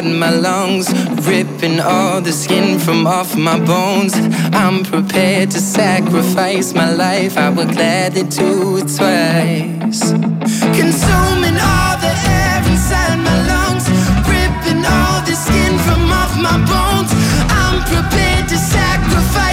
inside my lungs, ripping all the skin from off my bones. I'm prepared to sacrifice my life. I would gladly do it twice. Consuming all the air inside my lungs, ripping all the skin from off my bones. I'm prepared to sacrifice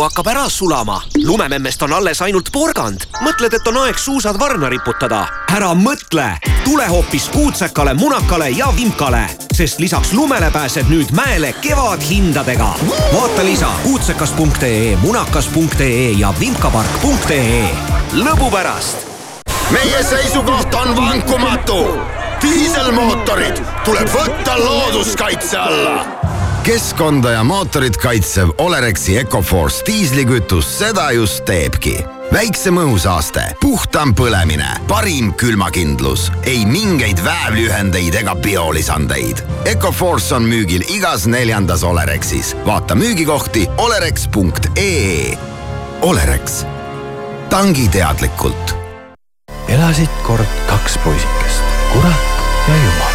iglu hakkab ära sulama, lumememmest on alles ainult porgand. mõtled, et on aeg suusad varna riputada? ära mõtle, tule hoopis Kuutsekale, Munakale ja Vimkale, sest lisaks lumele pääsed nüüd mäele kevadhindadega. vaata lisa kuutsekas.ee, munakas.ee ja vimkapark.ee. lõbu pärast meie seisukoht on vankumatu. diiselmootorid tuleb võtta looduskaitse alla. Keskkonda ja mootorit kaitsev Olerexi Ecoforce diislikütus seda just teebki väiksem õhusaaste, puhtam põlemine, parim külmakindlus, ei mingeid väävliühendeid ega biolisandeid. Ecoforce on müügil igas neljandas Olerexis. vaata müügikohti olerex.ee. Olerex, tangi teadlikult elasid kord kaks poisikest, kurat ja jumal.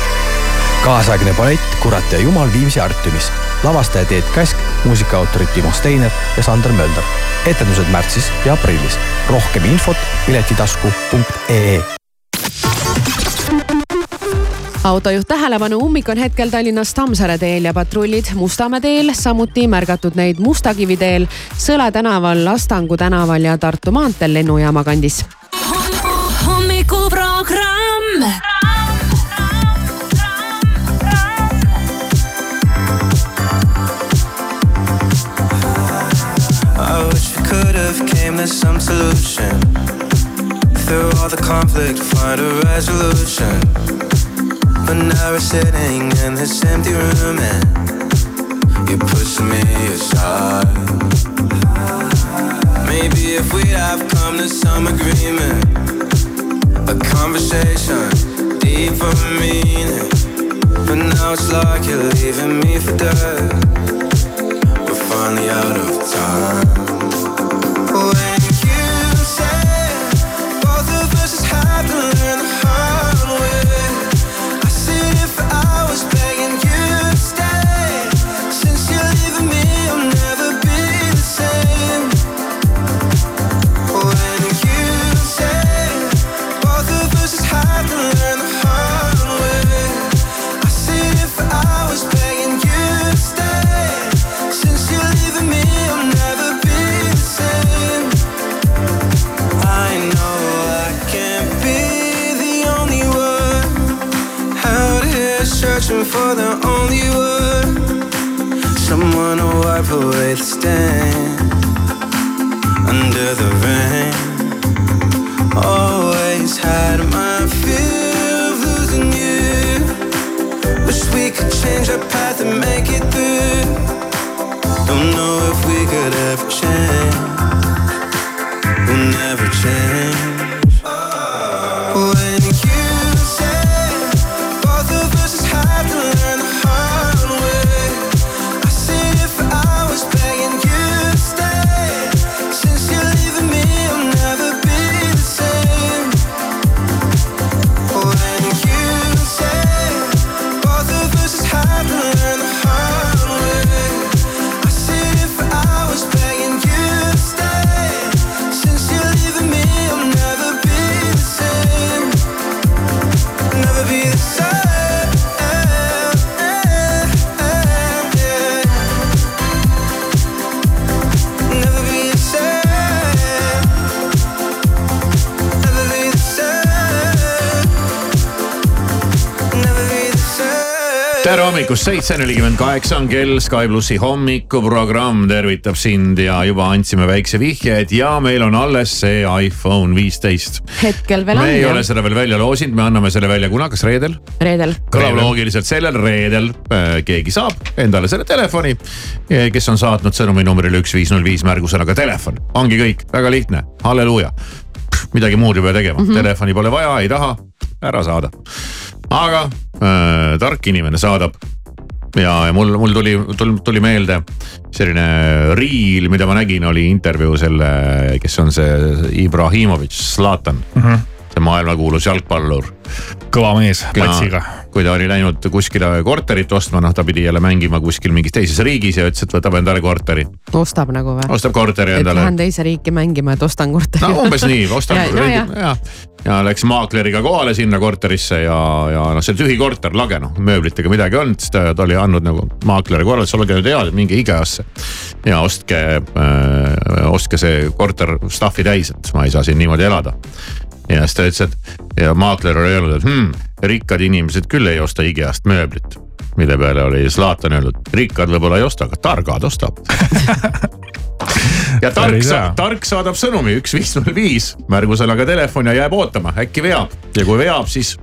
Kaasaegne ballett Kurat ja jumal Viimsi Artiumis. lavastaja Teet Käsk, muusikaautorid Timo Steiner ja Sander Mölder. etendused märtsis ja aprillis. rohkem infot piletitasku.ee autojuht tähelepanu, ummik on hetkel Tallinnas Tammsaare teel ja patrullid Mustamäe teel, samuti märgatud neid Mustakivi teel, Sõle tänaval, Astangu tänaval ja Tartu maanteel lennujaama kandis. hommikuprogramm. Came to some solution. Through all the conflict, find a resolution. But now we're sitting in this empty room and you're pushing me aside. Maybe if we'd have come to some agreement, a conversation deep deeper meaning. But now it's like you're leaving me for dead. We're finally out of time. Tere hommikust, seitse nelikümmend kaheksa on kell, Sky plussi hommikuprogramm tervitab sind ja juba andsime väikse vihje, et ja meil on alles see iPhone viisteist. hetkel veel me on ei jah? ole seda veel välja loosinud, me anname selle välja kuna, kas reedel? reedel. kõlab loogiliselt sellel reedel äh, keegi saab endale selle telefoni, kes on saatnud sõnumi numbrile üks viis null viis märgusõnaga telefon, ongi kõik, väga lihtne, halleluuja. Midagi muud ei pea tegema mm. -hmm. telefoni pole vaja, ei taha, ära saada. aga äh, tark inimene saadab ja, ja mul, mul tuli, tuli, tuli meelde selline reel, mida ma nägin, oli intervjuu selle, kes on see Ibrahimovitš, Zlatan mm, Mhm. see maailmakuulus jalgpallur kõva mees patsiga. kui ta oli läinud kuskile korterit ostma, noh ta pidi jälle mängima kuskil mingis teises riigis ja ütles, et võtab endale korteri, ostab nagu või? ostab korteri et endale lähen. teise riiki mängima, et ostan korteri. no umbes nii, ostab ja, ja, ja. ja, läks maakleriga kohale sinna korterisse ja, ja noh, see tühi korter, lage noh, mööblitega midagi olnud, siis ta, ta oli andnud nagu maakleri korralduse, olge nüüd head, minge IKEA-sse ja ostke äh,, ostke see korter stuff'i täis, et ma ei saa siin niimoodi elada ja siis ta ütles, et ja maakler oli öelnud, et hmm, rikkad inimesed küll ei osta IKEA-st mööblit. mille peale oli Zlatan öelnud, rikkad võib-olla ei osta, aga targad ostavad. ja tark saab, tark saadab sõnumi üks viis null viis märgusõnaga telefon ja jääb ootama, äkki veab ja kui veab, siis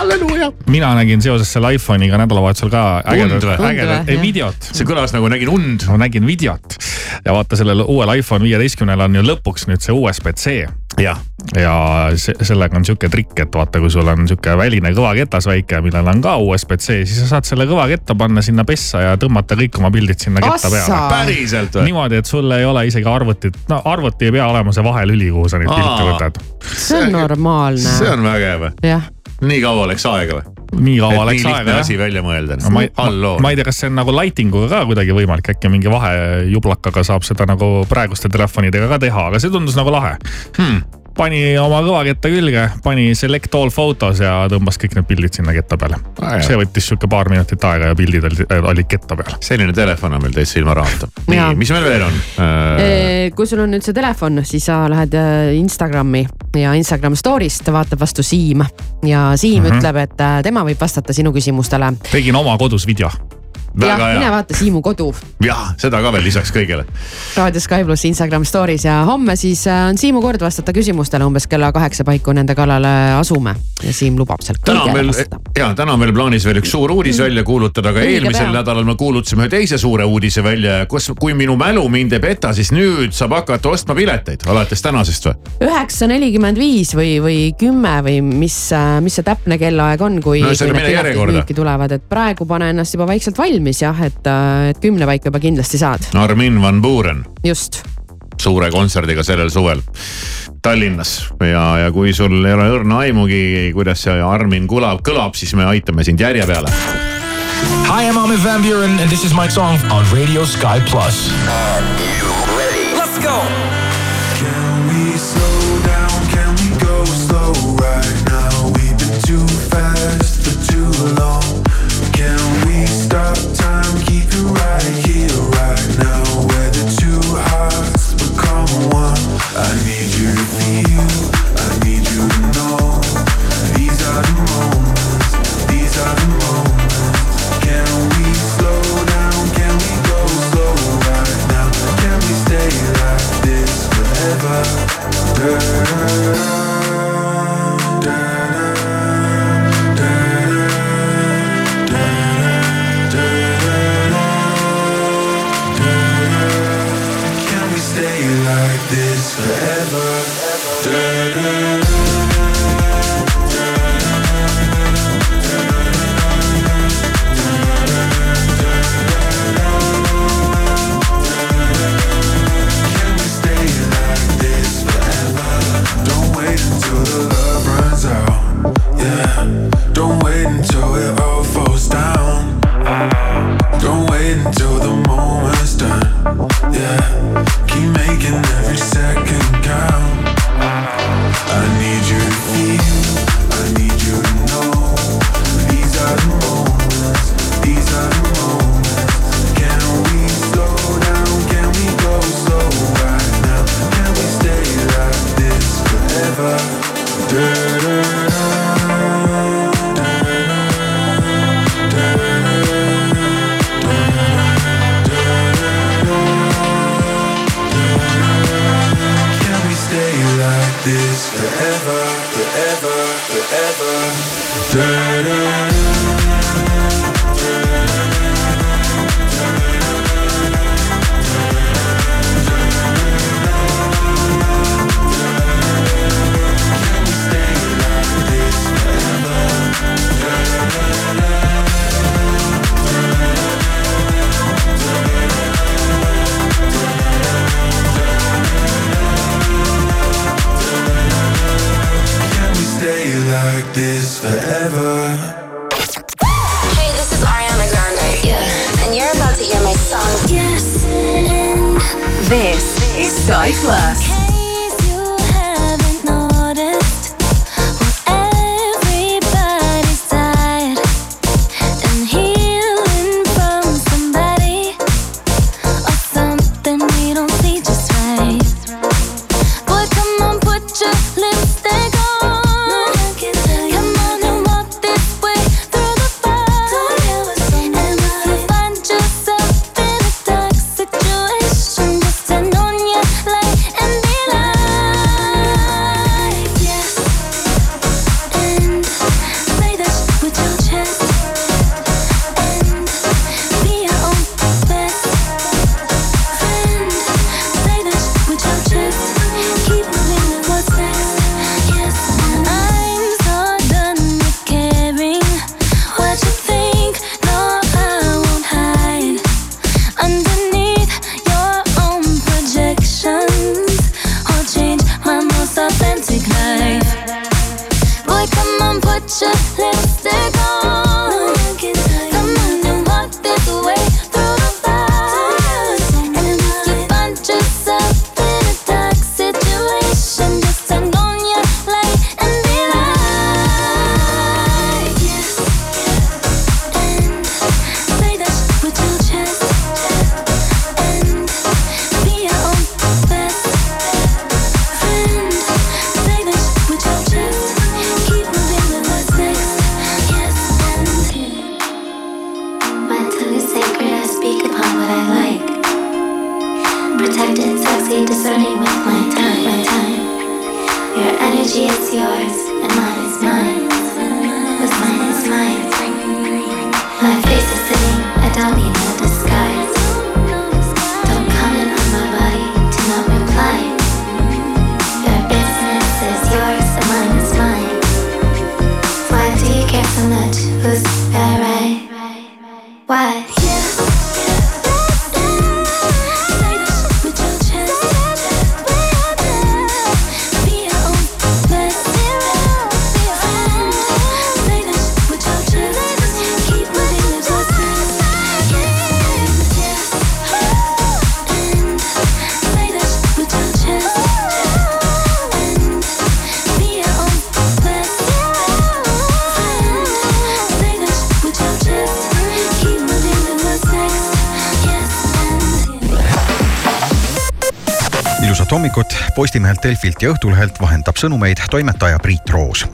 halleluuja. mina nägin seoses selle iPhone'iga nädalavahetusel ka ägedat, ägedat, videot. see kõlas nagu nägin und. ma nägin videot ja vaata sellel uuel iPhone viieteistkümnel on ju lõpuks nüüd see USB-C jah, ja se- sellega on sihuke trikk, et vaata, kui sul on sihuke väline kõvaketas väike, millel on ka USB-C, siis sa saad selle kõvaketta panna sinna pessa ja tõmmata kõik oma pildid sinna ketta peale. päriselt või? niimoodi, et sul ei ole isegi arvutit, no arvuti ei pea olema see vahelüli, kuhu sa neid pilte võtad. see on normaalne. see on vägev, jah, nii kaua läks aega või? nii kaua nii läks lihtne aega asi jah. välja mõelda no ma halloo ma ei tea, kas see on nagu lighting uga ka kuidagi võimalik, äkki mingi vahejublakaga saab seda nagu praeguste telefonidega ka teha, aga see tundus nagu lahe hmm.. Pani oma kõvaketta külge, pani select all photos ja tõmbas kõik need pildid sinna ketta peale Ah, see võttis sihuke paar minutit aega ja pildid olid, olid ketta peal. selline telefon on meil täitsa ilma rahata. nii mis meil veel on äh,? kui sul on nüüd see telefon, siis sa lähed äh, Instagrami ja Instagram story'st vaatab vastu Siim ja Siim mm. -hmm. ütleb, et äh, tema võib vastata sinu küsimustele. tegin oma kodus video. jah, mine vaata Siimu kodu. Jah, seda ka veel lisaks kõigele. Raadio Sky pluss Instagram story's ja homme siis äh, on Siimu kord vastata küsimustele. Umbes kella kaheksa paiku nende kallale asume ja Siim lubab sealt kõigele vastata. ja täna on meil plaanis veel üks suur uudis välja kuulutada, aga eelmisel nädalal me kuulutasime ühe teise suure uudise välja. Ja kus, kui minu mälu mind ei peta, siis nüüd saab hakata ostma pileteid alates tänasest või? üheksa nelikümmend viis või, või kümme või mis, mis see täpne kellaaeg on, kui No müüki tulevad, et praegu pane ennast juba vaikselt valmis jah, et, et kümne paiku juba kindlasti saad, Armin van Buuren just. suure kontserdiga sellel suvel Tallinnas ja, ja kui sul ei ole õrna aimugi, kuidas see Armin kõlab, kõlab, siis me aitame sind järje peale. Hi, I'm Armin Van Buren, and this is my song on Radio Sky Plus. Let's go. Forever? Hey, this is Ariana Grande. Yeah. And you're about to hear my song. Yes. And This is Sky Plus. Discerning with my time. My time. Your energy is yours, Postimehelt, Delfilt ja Õhtulehelt vahendab sõnumeid toimetaja Priit Roos.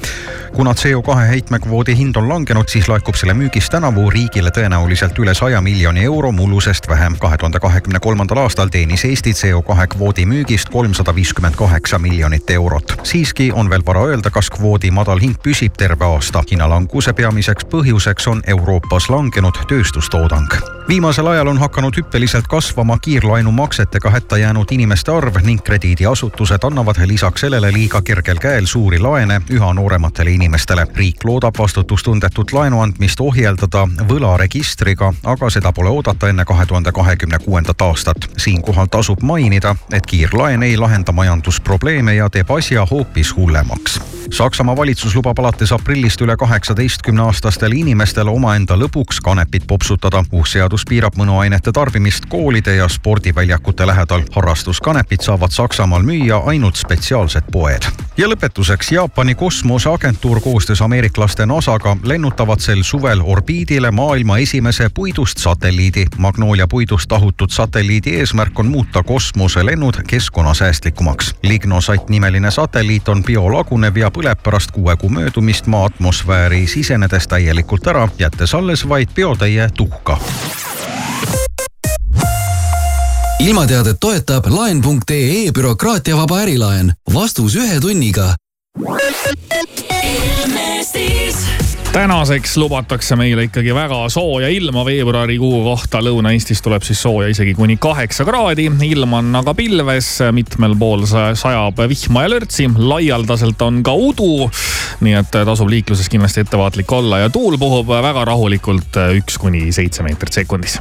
kuna CO2 heitmekvoodi hind on langenud, siis laekub selle müügist tänavu riigile tõenäoliselt üle saja miljoni euro mullusest vähem. kahe tuhande kahekümne kolmandal aastal teenis Eesti CO2 kvoodi müügist kolmsada viiskümmend kaheksa miljonit eurot. siiski on veel vara öelda, kas kvoodi madal hind püsib terve aasta. hinnalanguse peamiseks põhjuseks on Euroopas langenud tööstustoodang. Viimasel ajal on hakanud hüppeliselt kasvama kiirlaenumaksetega hätta jäänud inimeste arv ning krediidiasutused annavad lisaks sellele liiga kergel käel suuri laene üha noorematele inimestele. riik loodab vastutustundetut laenu andmist ohjeldada võlaregistriga, aga seda pole oodata enne kahe tuhande kahekümne kuuendat aastat. siinkohal tasub mainida, et kiirlaen ei lahenda majandusprobleeme ja teeb asja hoopis hullemaks Saksamaa valitsus lubab alates aprillist üle kaheksateistkümne aastastel inimestel omaenda lõbuks kanepit popsutada. uus seadus piirab mõnuainete tarbimist koolide ja spordiväljakute lähedal. harrastuskanepit saavad Saksamaal müüa ainult spetsiaalsed poed. ja lõpetuseks Jaapani kosmoseagentuur koostöös ameeriklaste NASA-ga lennutavad sel suvel orbiidile maailma esimese puidust satelliidi. Magnoolia puidust tahutud satelliidi eesmärk on muuta kosmoselennud keskkonnasäästlikumaks. Lignosat nimeline satelliit on biolagunev ja põleb pärast kuue kuu möödumist maa atmosfääri sisenedes täielikult ära, jättes alles vaid biotäie tuhka ilmateadet toetab laen.ee bürokraatiavaba ärilaen. vastus ühe tunniga. Tänaseks lubatakse meile ikkagi väga sooja ilma veebruarikuu kohta. Lõuna-Eestis tuleb siis sooja isegi kuni kaheksa kraadi. ilm on aga pilves, mitmel pool sajab vihma ja lörtsi. laialdaselt on ka udu. nii et tasub liikluses kindlasti ettevaatlik olla ja tuul puhub väga rahulikult üks kuni seitse meetrit sekundis.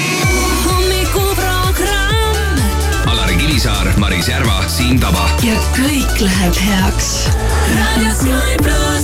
Maris Järva, Siim Taba. ja kõik läheb heaks. raadio Sky pluss